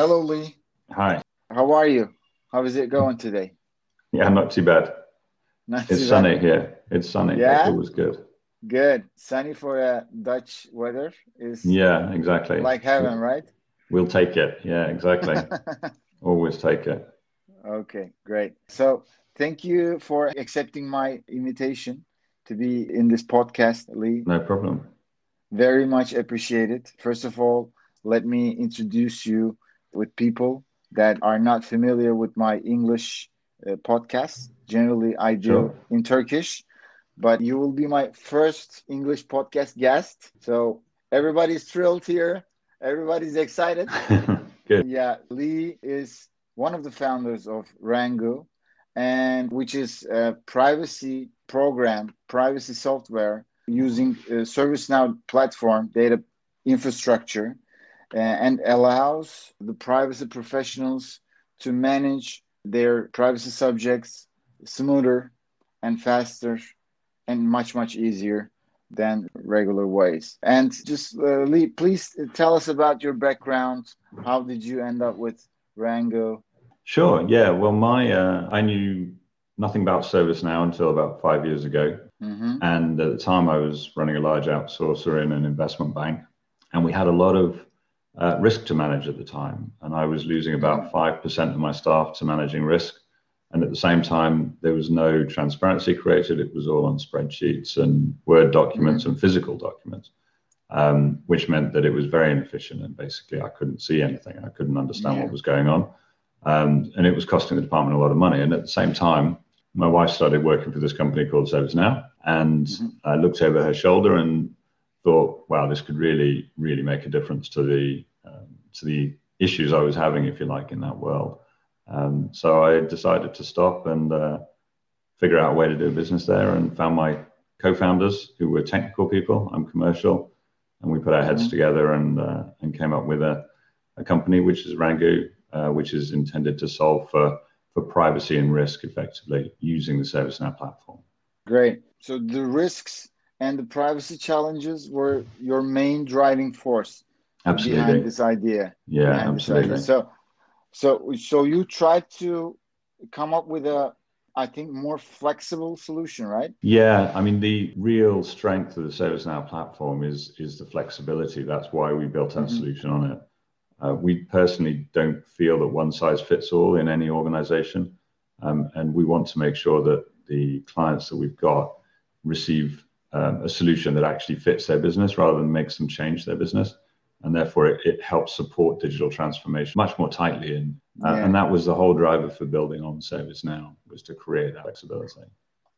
Hello, Lee. Hi. How are you? How is it going today? Yeah, not too bad. Not It's too sunny bad. here. It's sunny. Yeah? That's always good. Good. Sunny for uh, Dutch weather is Yeah, exactly. like heaven, right? We'll take it. Yeah, exactly. Always take it. Okay, great. So, thank you for accepting my invitation to be in this podcast, Lee. No problem. Very much appreciated. First of all, let me introduce you with people that are not familiar with my English uh, podcast. Generally, I do Sure. in Turkish, but you will be my first English podcast guest. So everybody's thrilled here. Everybody's excited. Good. Yeah, Lee is one of the founders of Rangu, and which is a privacy program, privacy software using uh, ServiceNow platform data infrastructure, and allows the privacy professionals to manage their privacy subjects smoother and faster and much much easier than regular ways. And just uh, Lee, please tell us about your background. How did you end up with Rangu? Sure. Yeah. Well, my uh, I knew nothing about ServiceNow until about five years ago, hmm and at the time I was running a large outsourcer in an investment bank, and we had a lot of uh, risk to manage at the time, and I was losing about five percent of my staff to managing risk. And at the same time, there was no transparency created. It was all on spreadsheets and Word documents and physical documents, um, which meant that it was very inefficient. And basically, I couldn't see anything. I couldn't understand Yeah. what was going on. Um, and it was costing the department a lot of money. And at the same time, my wife started working for this company called ServiceNow. And Mhm. I looked over her shoulder and thought, wow, this could really, really make a difference to the, um, to the issues I was having, if you like, in that world. Um, so I decided to stop and uh, figure out a way to do business there and found my co-founders who were technical people. I'm commercial, and we put our heads Mhm. together and uh, and came up with a, a company which is Rangu, uh, which is intended to solve for for privacy and risk effectively using the ServiceNow platform. Great. So the risks and the privacy challenges were your main driving force behind this idea. yeah, this idea. absolutely. So, so, so you tried to come up with a, I think, more flexible solution, right? Yeah, I mean the real strength of the ServiceNow platform is is the flexibility. That's why we built our Mhm. solution on it. Uh, we personally don't feel that one size fits all in any organization, um, and we want to make sure that the clients that we've got receive um, a solution that actually fits their business rather than makes them change their business. And therefore, it, it helps support digital transformation much more tightly. And, uh, Yeah. and that was the whole driver for building on ServiceNow was to create that flexibility.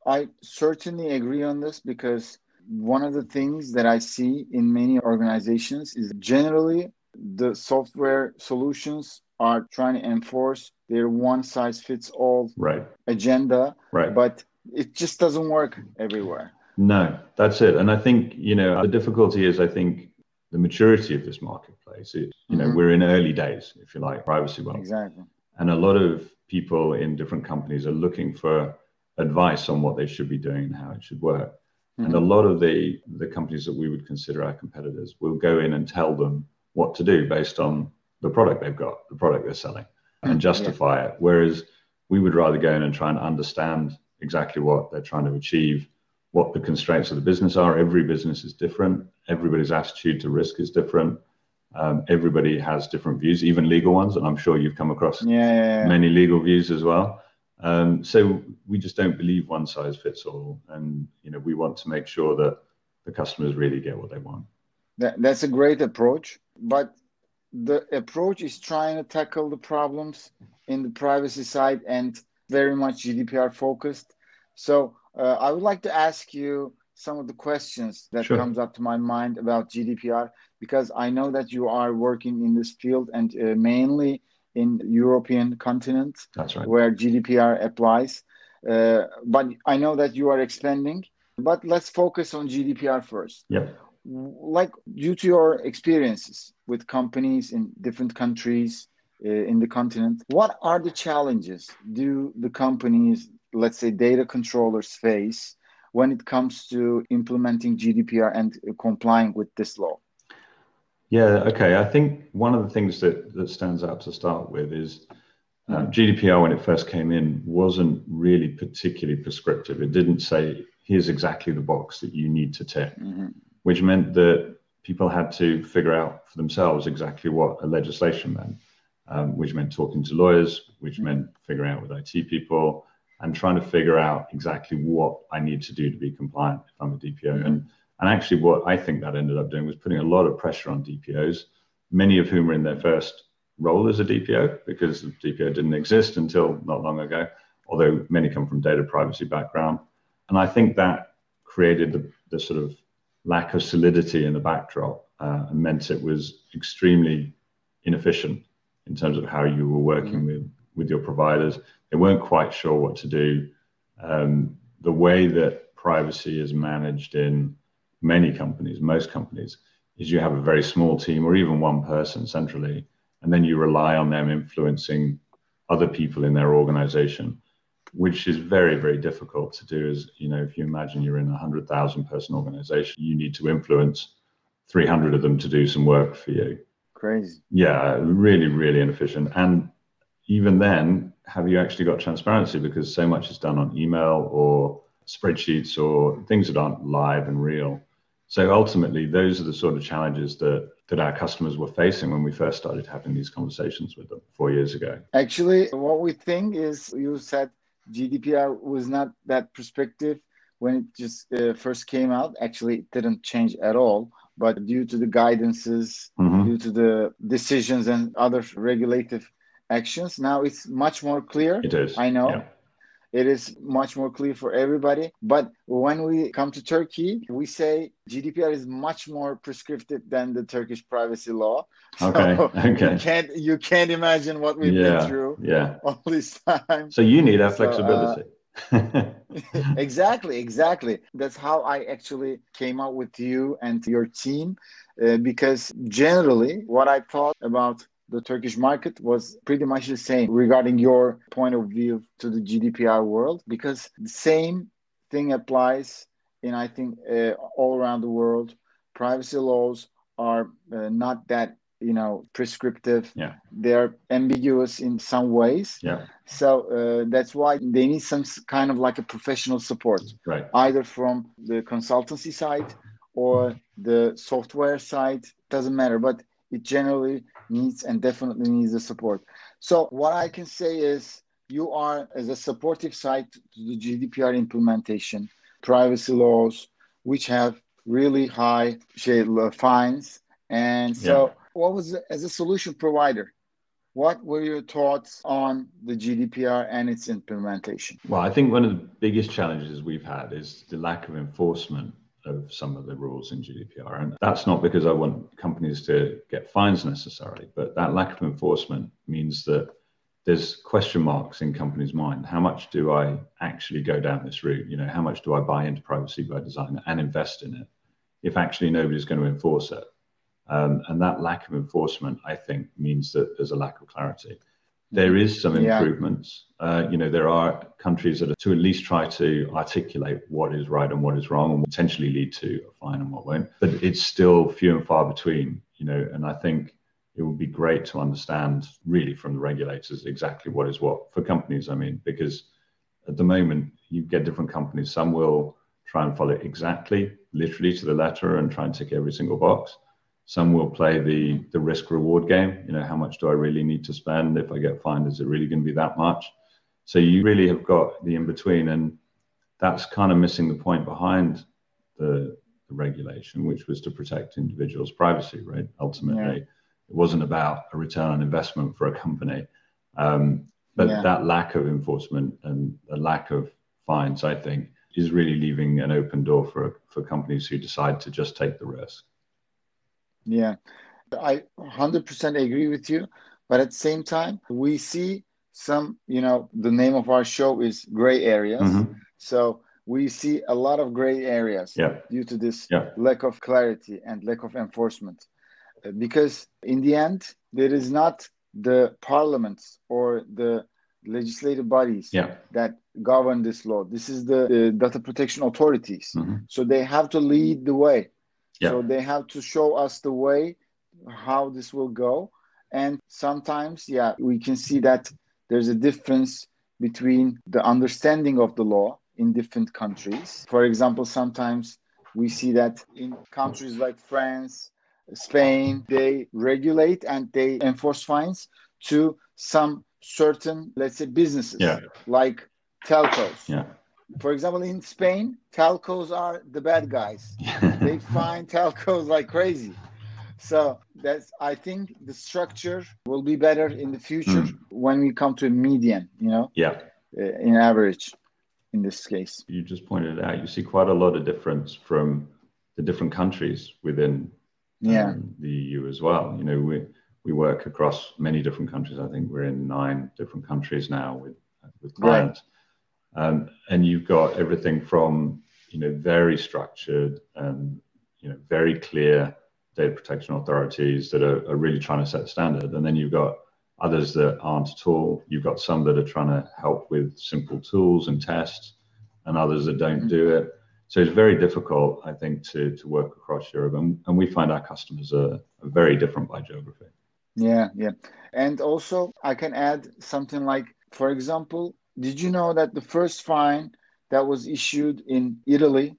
I certainly agree on this because one of the things that I see in many organizations is generally the software solutions are trying to enforce their one size fits all Right, agenda, right. but it just doesn't work everywhere. No, that's it. And I think, you know, the difficulty is, I think, the maturity of this marketplace. It, you know, Mhm. we're in early days, if you like, privacy world. Exactly. And a lot of people in different companies are looking for advice on what they should be doing and how it should work. And a lot of the, the companies that we would consider our competitors will go in and tell them what to do based on the product they've got, the product they're selling, and Mm, yeah. justify it. Whereas we would rather go in and try and understand exactly what they're trying to achieve, what the constraints of the business are. Every business is different. Everybody's attitude to risk is different. Um, everybody has different views, even legal ones. And I'm sure you've come across Yeah, yeah, yeah. many legal views as well. Um, so we just don't believe one size fits all, and you know we want to make sure that the customers really get what they want. That, that's a great approach, but the approach is trying to tackle the problems in the privacy side and very much GDPR focused. So uh, I would like to ask you some of the questions that Sure. comes up to my mind about GDPR because I know that you are working in this field and uh, mainly in European continent That's right. where GDPR applies. Uh, but I know that you are expanding. But let's focus on GDPR first Yep. like due to your experiences with companies in different countries uh, in the continent what are the challenges do the companies let's say data controllers face when it comes to implementing gdpr and complying with this law Yeah, okay. I think one of the things that, that stands out to start with is uh, GDPR, when it first came in, wasn't really particularly prescriptive. It didn't say, here's exactly the box that you need to tick, mm-hmm. which meant that people had to figure out for themselves exactly what a legislation meant, um, which meant talking to lawyers, which mm-hmm. meant figuring out with IT people and trying to figure out exactly what I need to do to be compliant if I'm a DPO. Mm-hmm. And and actually, what I think that ended up doing was putting a lot of pressure on DPOs, many of whom were in their first role as a DPO because the DPO didn't exist until not long ago, although many come from data privacy background. And I think that created the, the sort of lack of solidity in the backdrop uh, and meant it was extremely inefficient in terms of how you were working mm-hmm. with, with your providers. They weren't quite sure what to do. Um, the way that privacy is managed in many companies, most companies, is you have a very small team or even one person centrally, and then you rely on them influencing other people in their organization, which is very, very difficult to do. As you know, if you imagine you're in a hundred thousand person organization, you need to influence 300 of them to do some work for you. Crazy. Yeah, really, really inefficient. And even then, have you actually got transparency? Because so much is done on email or spreadsheets or things that aren't live and real. So ultimately, those are the sort of challenges that that our customers were facing when we first started having these conversations with them four years ago. Actually, what we think is you said GDPR was not that perspective when it just uh, first came out. Actually, it didn't change at all. But due to the guidances, mm-hmm. due to the decisions and other regulative actions, now it's much more clear. It is. I know. Yeah it is much more clear for everybody. But when we come to Turkey, we say GDPR is much more prescriptive than the Turkish privacy law. Okay. So okay. You can't you can't imagine what we've yeah. been through yeah. all this time. So you need our flexibility. So, uh, exactly, exactly. That's how I actually came up with you and your team. Uh, because generally, what I thought about the Turkish market was pretty much the same regarding your point of view to the GDPR world because the same thing applies in I think uh, all around the world. Privacy laws are uh, not that you know prescriptive. Yeah, they're ambiguous in some ways. Yeah. So uh, that's why they need some kind of like a professional support, right? Either from the consultancy side or the software side. Doesn't matter, but it generally needs and definitely needs the support. So what I can say is you are as a supportive side to the GDPR implementation, privacy laws, which have really high uh, fines. And so yeah. what was as a solution provider? What were your thoughts on the GDPR and its implementation? Well, I think one of the biggest challenges we've had is the lack of enforcement of some of the rules in GDPR. And that's not because I want companies to get fines necessarily, but that lack of enforcement means that there's question marks in companies' mind. How much do I actually go down this route? You know, how much do I buy into privacy by design and invest in it if actually nobody's going to enforce it? Um, and that lack of enforcement, I think, means that there's a lack of clarity. There is some improvements. Yeah. Uh, you know, there are countries that are to at least try to articulate what is right and what is wrong and potentially lead to a fine and what won't. But it's still few and far between, you know, and I think it would be great to understand really from the regulators exactly what is what for companies. I mean, because at the moment you get different companies. Some will try and follow exactly, literally to the letter and try and tick every single box. Some will play the the risk reward game. You know, how much do I really need to spend? If I get fined, is it really going to be that much? So you really have got the in between, and that's kind of missing the point behind the, the regulation, which was to protect individuals' privacy. Right? Ultimately, yeah. it wasn't about a return on investment for a company. Um, but yeah. that lack of enforcement and the lack of fines, I think, is really leaving an open door for for companies who decide to just take the risk. Yeah, I 100% agree with you. But at the same time, we see some, you know, the name of our show is Gray Areas. Mm-hmm. So we see a lot of gray areas yeah. due to this yeah. lack of clarity and lack of enforcement. Because in the end, there is not the parliaments or the legislative bodies yeah. that govern this law. This is the, the data protection authorities. Mm-hmm. So they have to lead the way. Yeah. So they have to show us the way how this will go. And sometimes, yeah, we can see that there's a difference between the understanding of the law in different countries. For example, sometimes we see that in countries like France, Spain, they regulate and they enforce fines to some certain, let's say, businesses yeah. like telcos. Yeah. For example, in Spain, telcos are the bad guys. they find telcos like crazy. So that's I think the structure will be better in the future mm. when we come to a median, you know. Yeah. Uh, in average in this case. You just pointed out you see quite a lot of difference from the different countries within yeah. Um, the EU as well. You know, we we work across many different countries. I think we're in nine different countries now with with clients, right. Um, and you've got everything from you know very structured and you know very clear data protection authorities that are, are really trying to set standard, and then you've got others that aren't at all. You've got some that are trying to help with simple tools and tests, and others that don't mm-hmm. do it. So it's very difficult, I think, to, to work across Europe. And, and we find our customers are, are very different by geography. Yeah, yeah. And also, I can add something like, for example, did you know that the first fine that was issued in Italy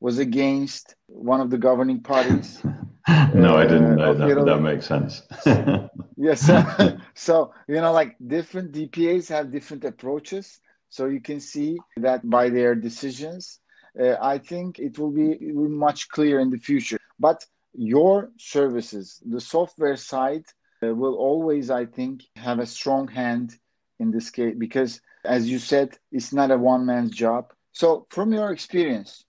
was against one of the governing parties? no, uh, I didn't know that. That makes sense. yes. so, you know, like different DPAs have different approaches. So you can see that by their decisions. Uh, I think it will be much clearer in the future. But your services, the software side, uh, will always, I think, have a strong hand in this case because, as you said, it's not a one man's job. So, from your experience,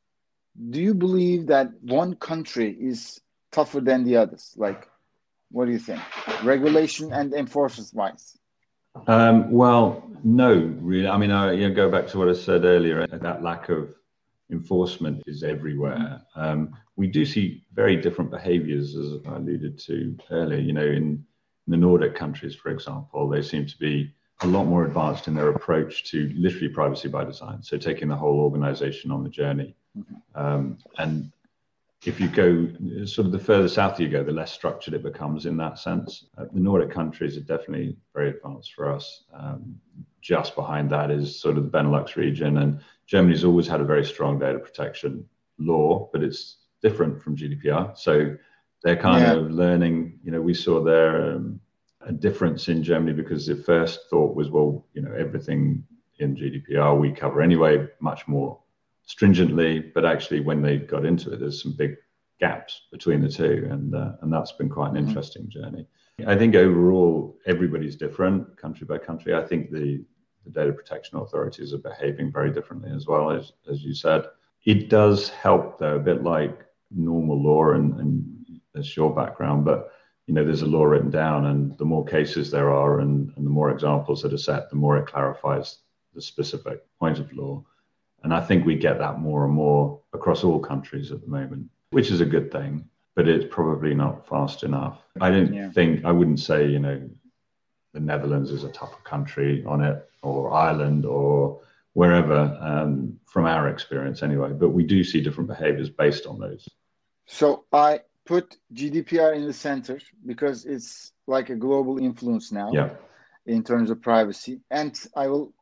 do you believe that one country is tougher than the others? Like, what do you think, regulation and enforcement wise? Um, well, no, really. I mean, I you know, go back to what I said earlier. That lack of enforcement is everywhere. Um, we do see very different behaviours, as I alluded to earlier. You know, in, in the Nordic countries, for example, they seem to be a lot more advanced in their approach to literally privacy by design. So taking the whole organisation on the journey, mm-hmm. um, and if you go sort of the further south you go, the less structured it becomes in that sense. Uh, the Nordic countries are definitely very advanced for us. Um, just behind that is sort of the Benelux region, and Germany's always had a very strong data protection law, but it's different from GDPR. So they're kind yeah. of learning. You know, we saw there um, a difference in Germany because the first thought was, well, you know, everything in GDPR we cover anyway, much more stringently, but actually when they got into it, there's some big gaps between the two, and uh, and that's been quite an mm-hmm. interesting journey. I think overall everybody's different, country by country. I think the the data protection authorities are behaving very differently as well as as you said. It does help though, a bit like normal law, and, and that's your background, but you know there's a law written down, and the more cases there are, and, and the more examples that are set, the more it clarifies the specific point of law. And I think we get that more and more across all countries at the moment, which is a good thing, but it's probably not fast enough. I don't yeah. think, I wouldn't say, you know, the Netherlands is a tougher country on it, or Ireland, or wherever, um, from our experience anyway. But we do see different behaviors based on those. So I put GDPR in the center because it's like a global influence now yeah. in terms of privacy. And I will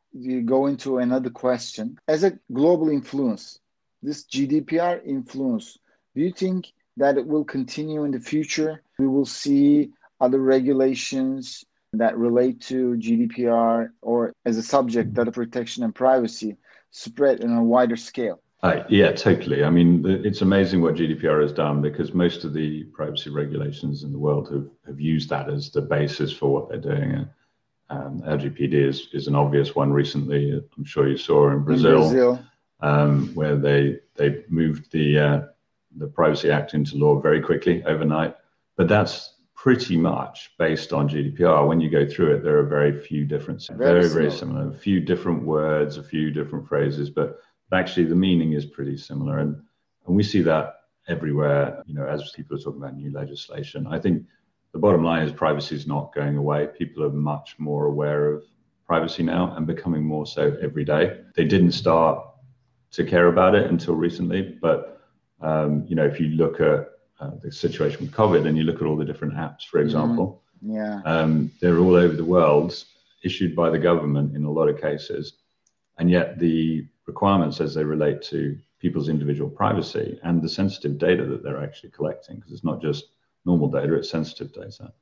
go into another question. As a global influence, this GDPR influence, do you think that it will continue in the future? We will see other regulations that relate to GDPR or as a subject, data protection and privacy, spread on a wider scale. Uh, yeah, totally. I mean, it's amazing what GDPR has done because most of the privacy regulations in the world have, have used that as the basis for what they're doing. Um, LGPD is, is an obvious one recently. I'm sure you saw in Brazil, in Brazil. Um, where they they moved the uh, the Privacy Act into law very quickly overnight. But that's pretty much based on GDPR. When you go through it, there are very few differences. Very, very, very similar. A few different words, a few different phrases, but actually the meaning is pretty similar. And and we see that everywhere. You know, as people are talking about new legislation, I think the bottom line is privacy is not going away. People are much more aware of privacy now and becoming more so every day. They didn't start to care about it until recently, but um, you know, if you look at uh, the situation with COVID, and you look at all the different apps, for mm-hmm. example, mm-hmm. yeah, um, they're all over the world, issued by the government in a lot of cases, and yet the requirements as they relate to people's individual privacy and the sensitive data that they're actually collecting, because it's not just normal data, it's sensitive data,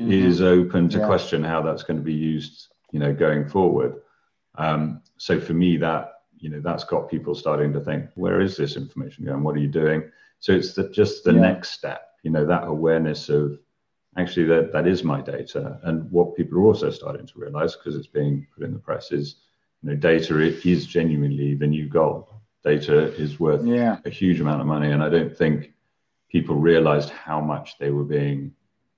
mm-hmm. is open to yeah. question how that's going to be used, you know, going forward. Um, so for me, that you know that's got people starting to think, where is this information going? What are you doing? So it's the, just the yeah. next step, you know, that awareness of actually that that is my data, and what people are also starting to realize because it's being put in the press is, you know, data is genuinely the new gold. Data is worth yeah. a huge amount of money, and I don't think people realized how much they were being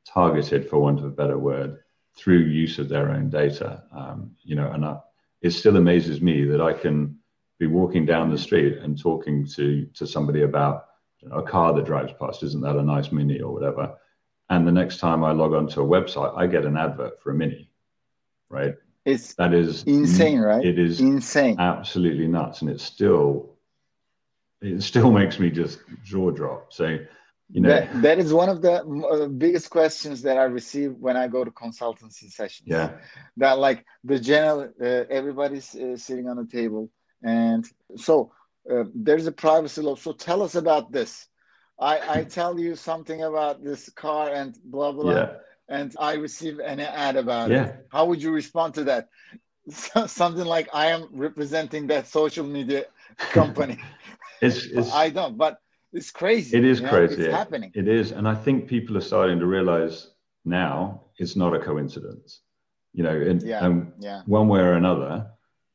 targeted, for want of a better word, through use of their own data. Um, you know, and I, it still amazes me that I can be walking down the street and talking to to somebody about you know, a car that drives past. Isn't that a nice mini or whatever? And the next time I log onto a website, I get an advert for a mini, right? It's that is insane, right? It is insane, absolutely nuts, and it still it still makes me just jaw drop. So you know that, that is one of the uh, biggest questions that i receive when i go to consultancy sessions yeah that like the general uh, everybody's uh, sitting on a table and so uh, there's a privacy law so tell us about this i i tell you something about this car and blah blah yeah. And i receive an ad about yeah. it how would you respond to that something like i am representing that social media company it's, it's i don't but it's crazy. It is crazy. It's yeah. happening. It is, and I think people are starting to realize now it's not a coincidence. You know, and, yeah. and yeah. one way or another,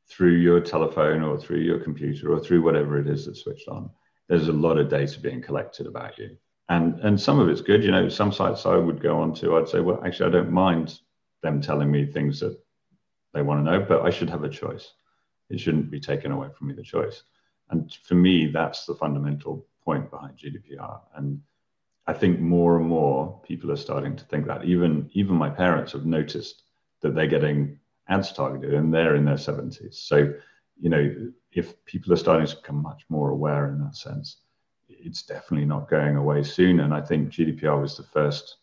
through your telephone or through your computer or through whatever it is that's switched on, there's a lot of data being collected about you. And and some of it's good. You know, some sites I would go on to, I'd say, well, actually, I don't mind them telling me things that they want to know, but I should have a choice. It shouldn't be taken away from me the choice. And for me, that's the fundamental point behind GDPR. And I think more and more people are starting to think that. Even even my parents have noticed that they're getting ads targeted, and they're in their seventies. So, you know, if people are starting to become much more aware in that sense, it's definitely not going away soon. And I think GDPR was the first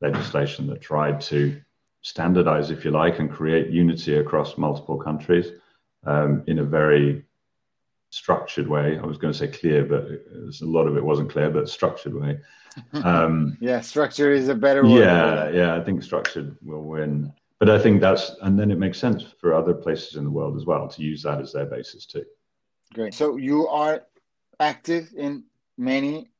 legislation that tried to standardize, if you like, and create unity across multiple countries um, in a very structured way. I was going to say clear, but a lot of it wasn't clear, but structured way. Um, yeah, structure is a better word. Yeah, yeah, I think structured will win. But I think that's, and then it makes sense for other places in the world as well to use that as their basis too. Great. So you are active in many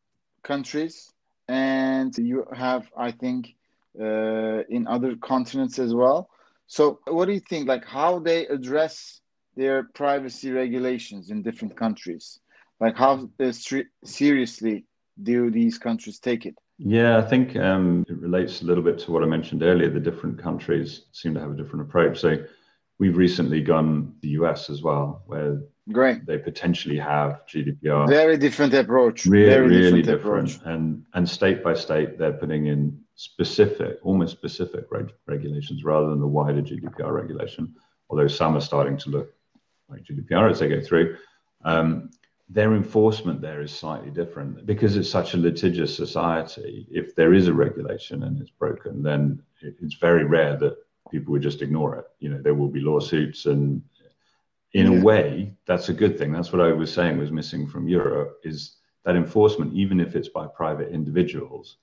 countries and you have, I think, uh, in other continents as well. So what do you think, like how they address their privacy regulations in different countries? Like, how seriously do these countries take it? Yeah, I think um, it relates a little bit to what I mentioned earlier. The different countries seem to have a different approach. So, we've recently gone the US as well, where Great. they potentially have GDPR. Very different approach. Really, Very really different. different. And and state by state, they're putting in specific, almost specific reg- regulations rather than the wider GDPR regulation. Although some are starting to look like GDPR as they go through, um, their enforcement there is slightly different because it's such a litigious society. If there is a regulation and it's broken, then it's very rare that people would just ignore it. You know, there will be lawsuits, and in yeah. a way, that's a good thing. That's what I was saying was missing from Europe is that enforcement, even if it's by private individuals,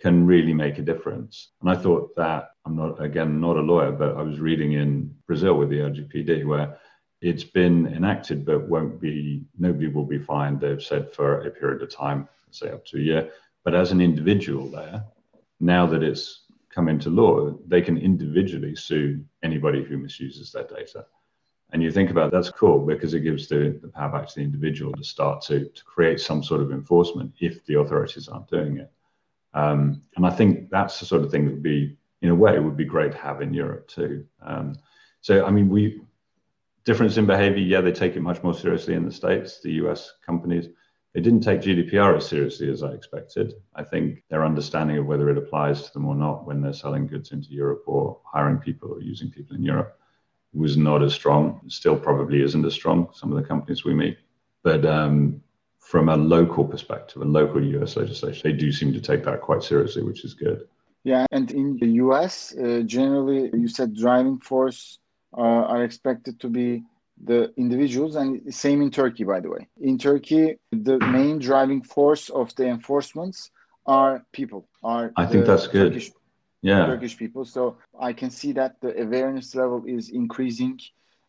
can really make a difference. And I thought that I'm not again not a lawyer, but I was reading in Brazil with the LGPD where it's been enacted, but won't be, nobody will be fined, they've said, for a period of time, say up to a year. But as an individual there, now that it's come into law, they can individually sue anybody who misuses their data. And you think about that's cool because it gives the, the power back to the individual to start to, to create some sort of enforcement if the authorities aren't doing it. Um, and I think that's the sort of thing that would be, in a way, would be great to have in Europe too. Um, so, I mean, we difference in behavior, yeah, they take it much more seriously in the States, the US companies. They didn't take GDPR as seriously as I expected. I think their understanding of whether it applies to them or not when they're selling goods into Europe or hiring people or using people in Europe was not as strong. Still, probably isn't as strong, some of the companies we meet. But um, from a local perspective, a local US legislation, they do seem to take that quite seriously, which is good. Yeah, and in the US, uh, generally, you said driving force uh, are expected to be the individuals, and same in Turkey, by the way. In Turkey, the main driving force of the enforcements are people. Are I think that's good. Turkish, yeah, Turkish people. So I can see that the awareness level is increasing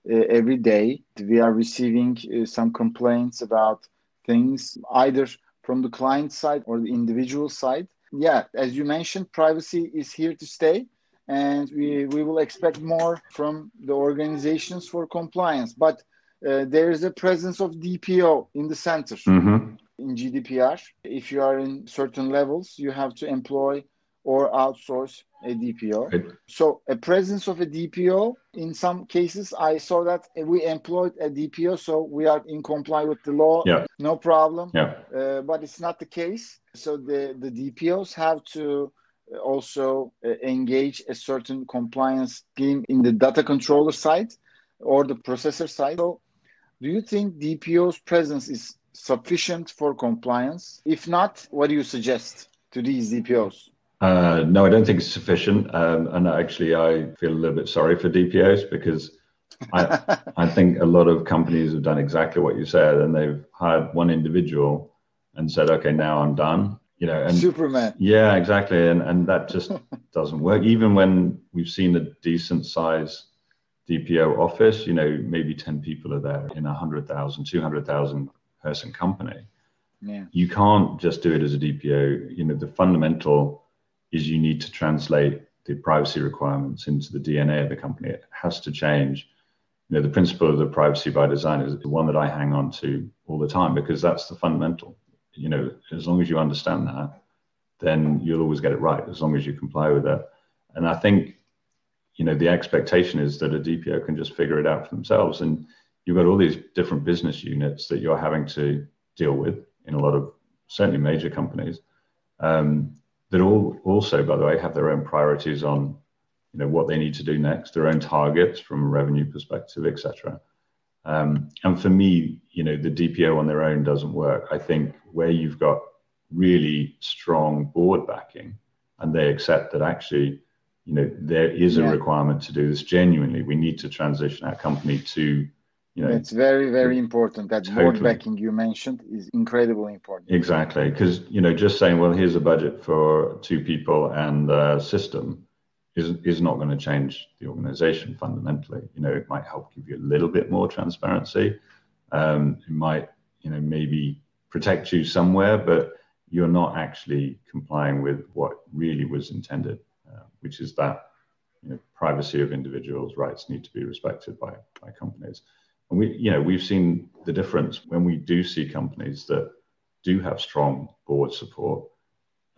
uh, every day. We are receiving uh, some complaints about things either from the client side or the individual side. Yeah, as you mentioned, privacy is here to stay and we, we will expect more from the organizations for compliance. But uh, there is a presence of DPO in the center mm-hmm. in GDPR. If you are in certain levels, you have to employ or outsource a DPO. Right. So a presence of a DPO, in some cases, I saw that we employed a DPO, so we are in comply with the law. Yeah. No problem. Yeah. Uh, but it's not the case. So the, the DPOs have to also uh, engage a certain compliance team in the data controller side or the processor side. So do you think DPO's presence is sufficient for compliance? If not, what do you suggest to these DPOs? Uh, no, I don't think it's sufficient. Um, and actually, I feel a little bit sorry for DPOs because I, I think a lot of companies have done exactly what you said, and they've hired one individual and said, "Okay, now I'm done." You know, and Superman. Yeah, exactly, and and that just doesn't work. Even when we've seen a decent size DPO office, you know, maybe ten people are there in a 100,000, 200,000 person company. Yeah. You can't just do it as a DPO. You know, the fundamental is you need to translate the privacy requirements into the DNA of the company. It has to change. You know, the principle of the privacy by design is the one that I hang on to all the time because that's the fundamental. You know, as long as you understand that, then you'll always get it right as long as you comply with it. And I think, you know, the expectation is that a DPO can just figure it out for themselves. And you've got all these different business units that you're having to deal with in a lot of certainly major companies. Um, that all also, by the way, have their own priorities on you know what they need to do next, their own targets from a revenue perspective, etc. Um, and for me, you know, the DPO on their own doesn't work. I think where you've got really strong board backing, and they accept that actually, you know, there is Yeah. a requirement to do this genuinely. We need to transition our company to, you know, It's very, very important. That board backing you mentioned is incredibly important. Exactly, because you know, just saying, well, here's a budget for two people and a system, is is not going to change the organization fundamentally. You know, it might help give you a little bit more transparency. Um, it might, you know, maybe protect you somewhere, but you're not actually complying with what really was intended, uh, which is that you know, privacy of individuals' rights need to be respected by by companies. And we, you know, we've seen the difference when we do see companies that do have strong board support,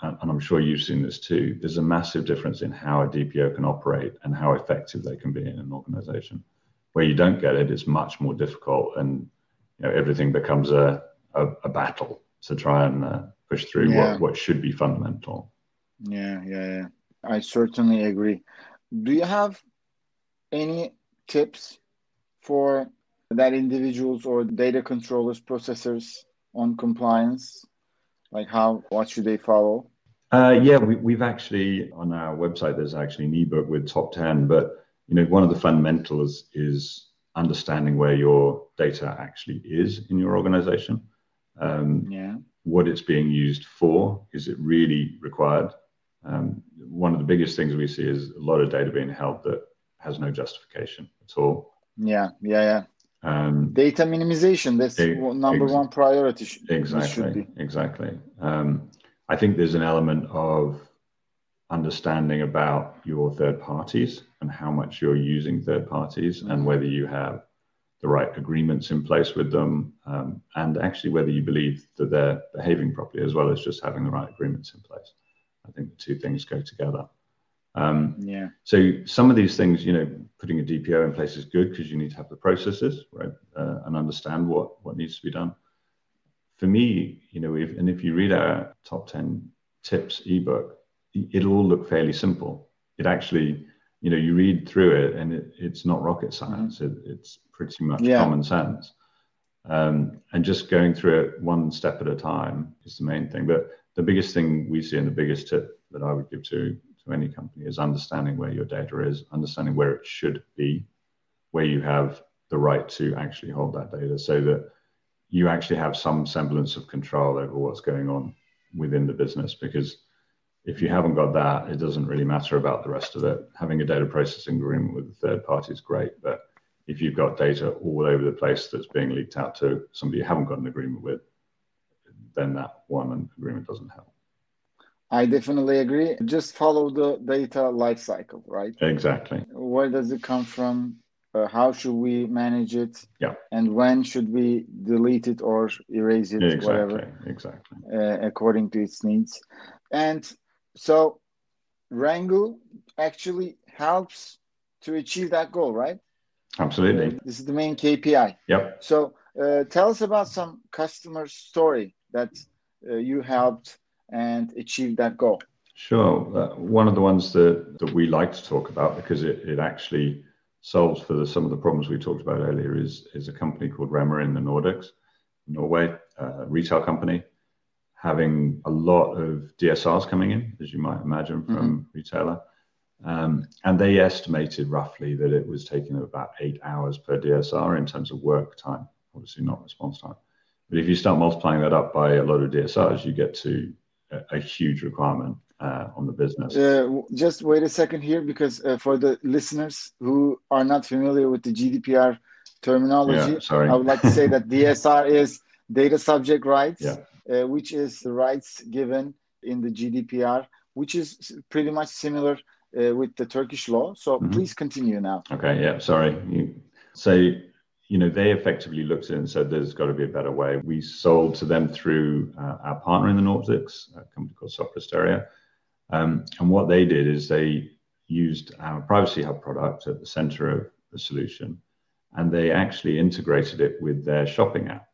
and, and I'm sure you've seen this too. There's a massive difference in how a DPO can operate and how effective they can be in an organization. Where you don't get it, it's much more difficult, and you know, everything becomes a, a, a battle to try and uh, push through Yeah. what, what should be fundamental. Yeah, yeah, yeah. I certainly agree. Do you have any tips for that individuals or data controllers, processors on compliance? Like how, what should they follow? Uh, yeah, we, we've actually on our website. There's actually an ebook with top ten, but you know, one of the fundamentals is understanding where your data actually is in your organization. Um, Yeah, what it's being used for. Is it really required? Um, one of the biggest things we see is a lot of data being held that has no justification at all. yeah, yeah, yeah. Um, Data minimization, that's one- number one priority. sh- it should exactly, be. exactly. Um, I think there's an element of understanding about your third parties and how much you're using third parties Mhm. and whether you have the right agreements in place with them um, and actually whether you believe that they're behaving properly as well as just having the right agreements in place. I think the two things go together. Um, Yeah, so some of these things, you know, putting a DPO in place is good because you need to have the processes, right, uh, and understand what what needs to be done. For me, you know, if and if you read our top ten tips ebook, it'll all look fairly simple. It actually, you know, you read through it and it, it's not rocket science. It, it's pretty much Yeah. common sense. Um, and just going through it one step at a time is the main thing. But the biggest thing we see and the biggest tip that I would give to, to any company is understanding where your data is, understanding where it should be, where you have the right to actually hold that data so that you actually have some semblance of control over what's going on within the business. Because if you haven't got that, it doesn't really matter about the rest of it. Having a data processing agreement with a third party is great, but if you've got data all over the place that's being leaked out to somebody you haven't got an agreement with, then that one agreement doesn't help. I definitely agree. Just follow the data lifecycle, right? Exactly. Where does it come from? Uh, how should we manage it? Yeah. And when should we delete it or erase it? Exactly. Whatever. Exactly. Uh, according to its needs. And so Rangu actually helps to achieve that goal, right? Absolutely. Uh, this is the main KPI. Yep. So uh, tell us about some customer story that uh, you helped and achieve that goal. Sure. Uh, one of the ones that, that we like to talk about because it, it actually solves for the, some of the problems we talked about earlier is, is a company called Rema in the Nordics, Norway, a retail company, having a lot of DSRs coming in, as you might imagine from mm-hmm. retailer. Um, and they estimated roughly that it was taking about eight hours per DSR in terms of work time, obviously not response time. But if you start multiplying that up by a lot of DSRs, you get to a, a huge requirement uh, on the business. Uh, just wait a second here, because uh, for the listeners who are not familiar with the GDPR terminology, yeah, sorry. I would like to say that DSR is data subject rights, yeah. Uh, which is the rights given in the GDPR, which is pretty much similar uh, with the Turkish law. So mm-hmm. please continue now. Okay, yeah, sorry. You, so, you know, they effectively looked at it and said there's got to be a better way. We sold to them through uh, our partner in the Nordics, a company called Sopra Steria. Um, and what they did is they used our Privacy Hub product at the center of the solution, and they actually integrated it with their shopping app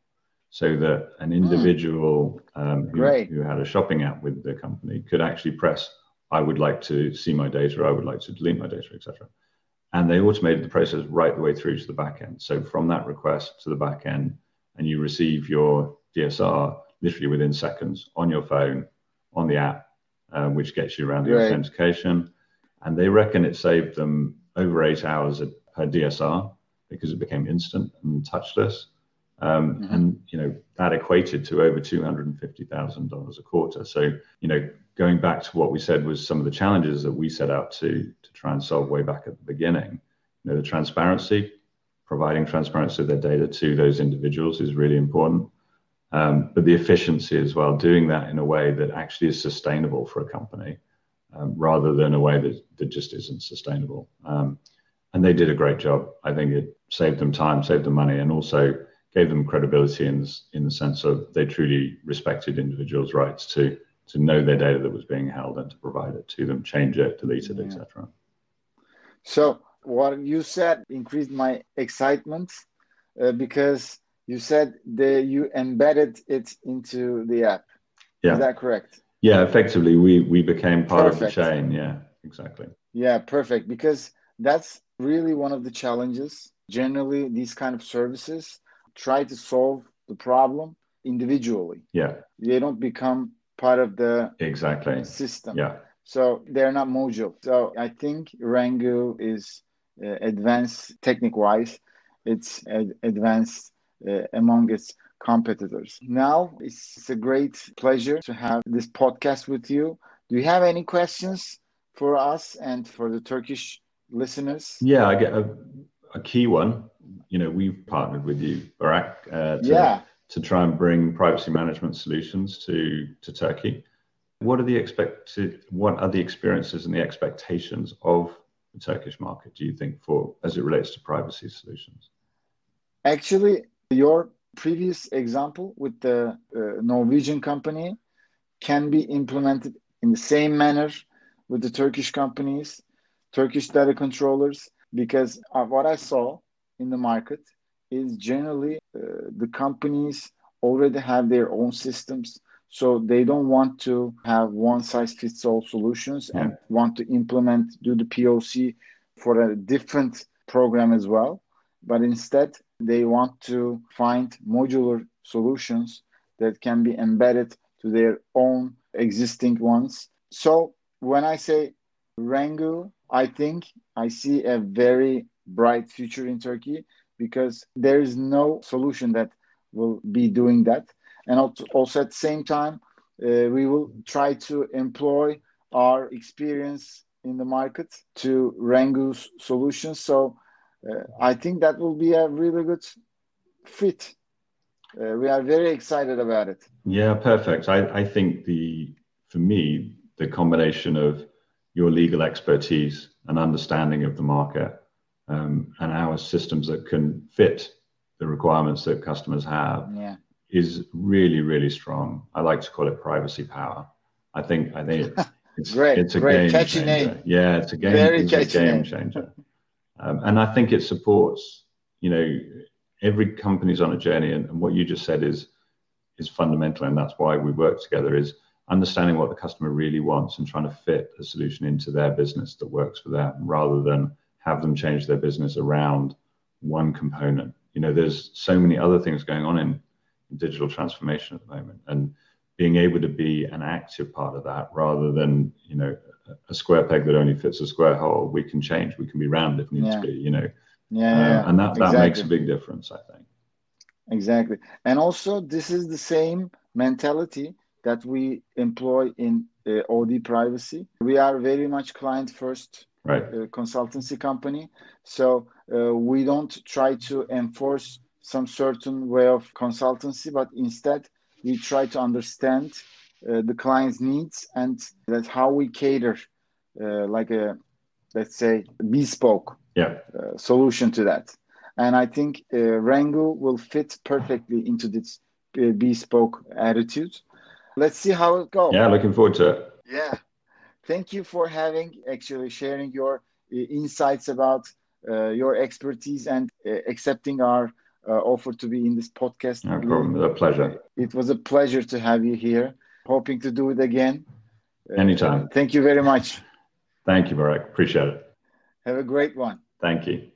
so that an hmm. individual mm. um, who, who, had a shopping app with the company could actually press I would like to see my data, I would like to delete my data, etc. And they automated the process right the way through to the back end. So from that request to the back end, and you receive your DSR literally within seconds on your phone, on the app, uh, which gets you around the right. authentication. And they reckon it saved them over eight hours per DSR because it became instant and touchless. Um, mm-hmm. And you know that equated to over two hundred and fifty thousand dollars a quarter. So you know going back to what we said was some of the challenges that we set out to to try and solve way back at the beginning. You know, the transparency, providing transparency of their data to those individuals is really important. Um, but the efficiency as well, doing that in a way that actually is sustainable for a company, um, rather than a way that, that just isn't sustainable. Um, and they did a great job. I think it saved them time, saved them money, and also gave them credibility in, in the sense of they truly respected individuals' rights to to know their data that was being held and to provide it to them, change it, delete it, yeah. etc. So what you said increased my excitement uh, because you said that you embedded it into the app. Yeah. Is that correct? Yeah, effectively, we we became part perfect. of the chain. Yeah, exactly. Yeah, perfect. Because that's really one of the challenges. Generally, these kind of services try to solve the problem individually. Yeah, they don't become part of the exactly system. Yeah. So they're not modular. So I think Rangu is uh, advanced technique wise. It's ad- advanced uh, among its competitors. Now it's, it's a great pleasure to have this podcast with you. Do you have any questions for us and for the Turkish listeners? Yeah, I get a, a key one. You know, we've partnered with you, Barak, uh, to, yeah to try and bring privacy management solutions to, to Turkey. What are the expected, what are the experiences and the expectations of the Turkish market, do you think, for as it relates to privacy solutions? Actually, your previous example with the uh, Norwegian company can be implemented in the same manner with the Turkish companies, Turkish data controllers, because of what I saw in the market is generally uh, the companies already have their own systems so they don't want to have one size fits all solutions yeah. and want to implement do the poc for a different program as well but instead they want to find modular solutions that can be embedded to their own existing ones. So when I say Rangu, I think I see a very bright future in Turkey because there is no solution that will be doing that. And also at the same time, uh, we will try to employ our experience in the market to Rangu's solutions. So uh, I think that will be a really good fit. Uh, we are very excited about it. Yeah, perfect. I, I think the for me the combination of your legal expertise and understanding of the market um, and our systems that can fit the requirements that customers have yeah. is really really strong. I like to call it privacy power. I think I think it's great. It's a great. game catchy changer. Name. Yeah, it's a game. Very it's a game name. changer. Um, and I think it supports. You know, every company's on a journey, and, and what you just said is is fundamental, and that's why we work together. Is understanding what the customer really wants and trying to fit a solution into their business that works for them rather than have them change their business around one component. You know, there's so many other things going on in, in digital transformation at the moment. And being able to be an active part of that rather than, you know, a square peg that only fits a square hole, we can change, we can be round if needs yeah. be, you know. Yeah, um, yeah, and that, that exactly. makes a big difference, I think. Exactly. And also this is the same mentality that we employ in uh, OD privacy. We are very much client first right. consultancy company. So uh, we don't try to enforce some certain way of consultancy, but instead we try to understand uh, the client's needs and that's how we cater uh, like a let's say bespoke yeah. Uh, solution to that. And I think uh, Rangu will fit perfectly into this bespoke attitude let's see how it goes. Yeah, looking forward to it. Yeah. Thank you for having actually sharing your uh, insights about uh, your expertise and uh, accepting our uh, offer to be in this podcast. No problem. A pleasure. It was a pleasure to have you here. Hoping to do it again. Uh, Anytime. thank you very much. Thank you, Marek. Appreciate it. Have a great one. Thank you.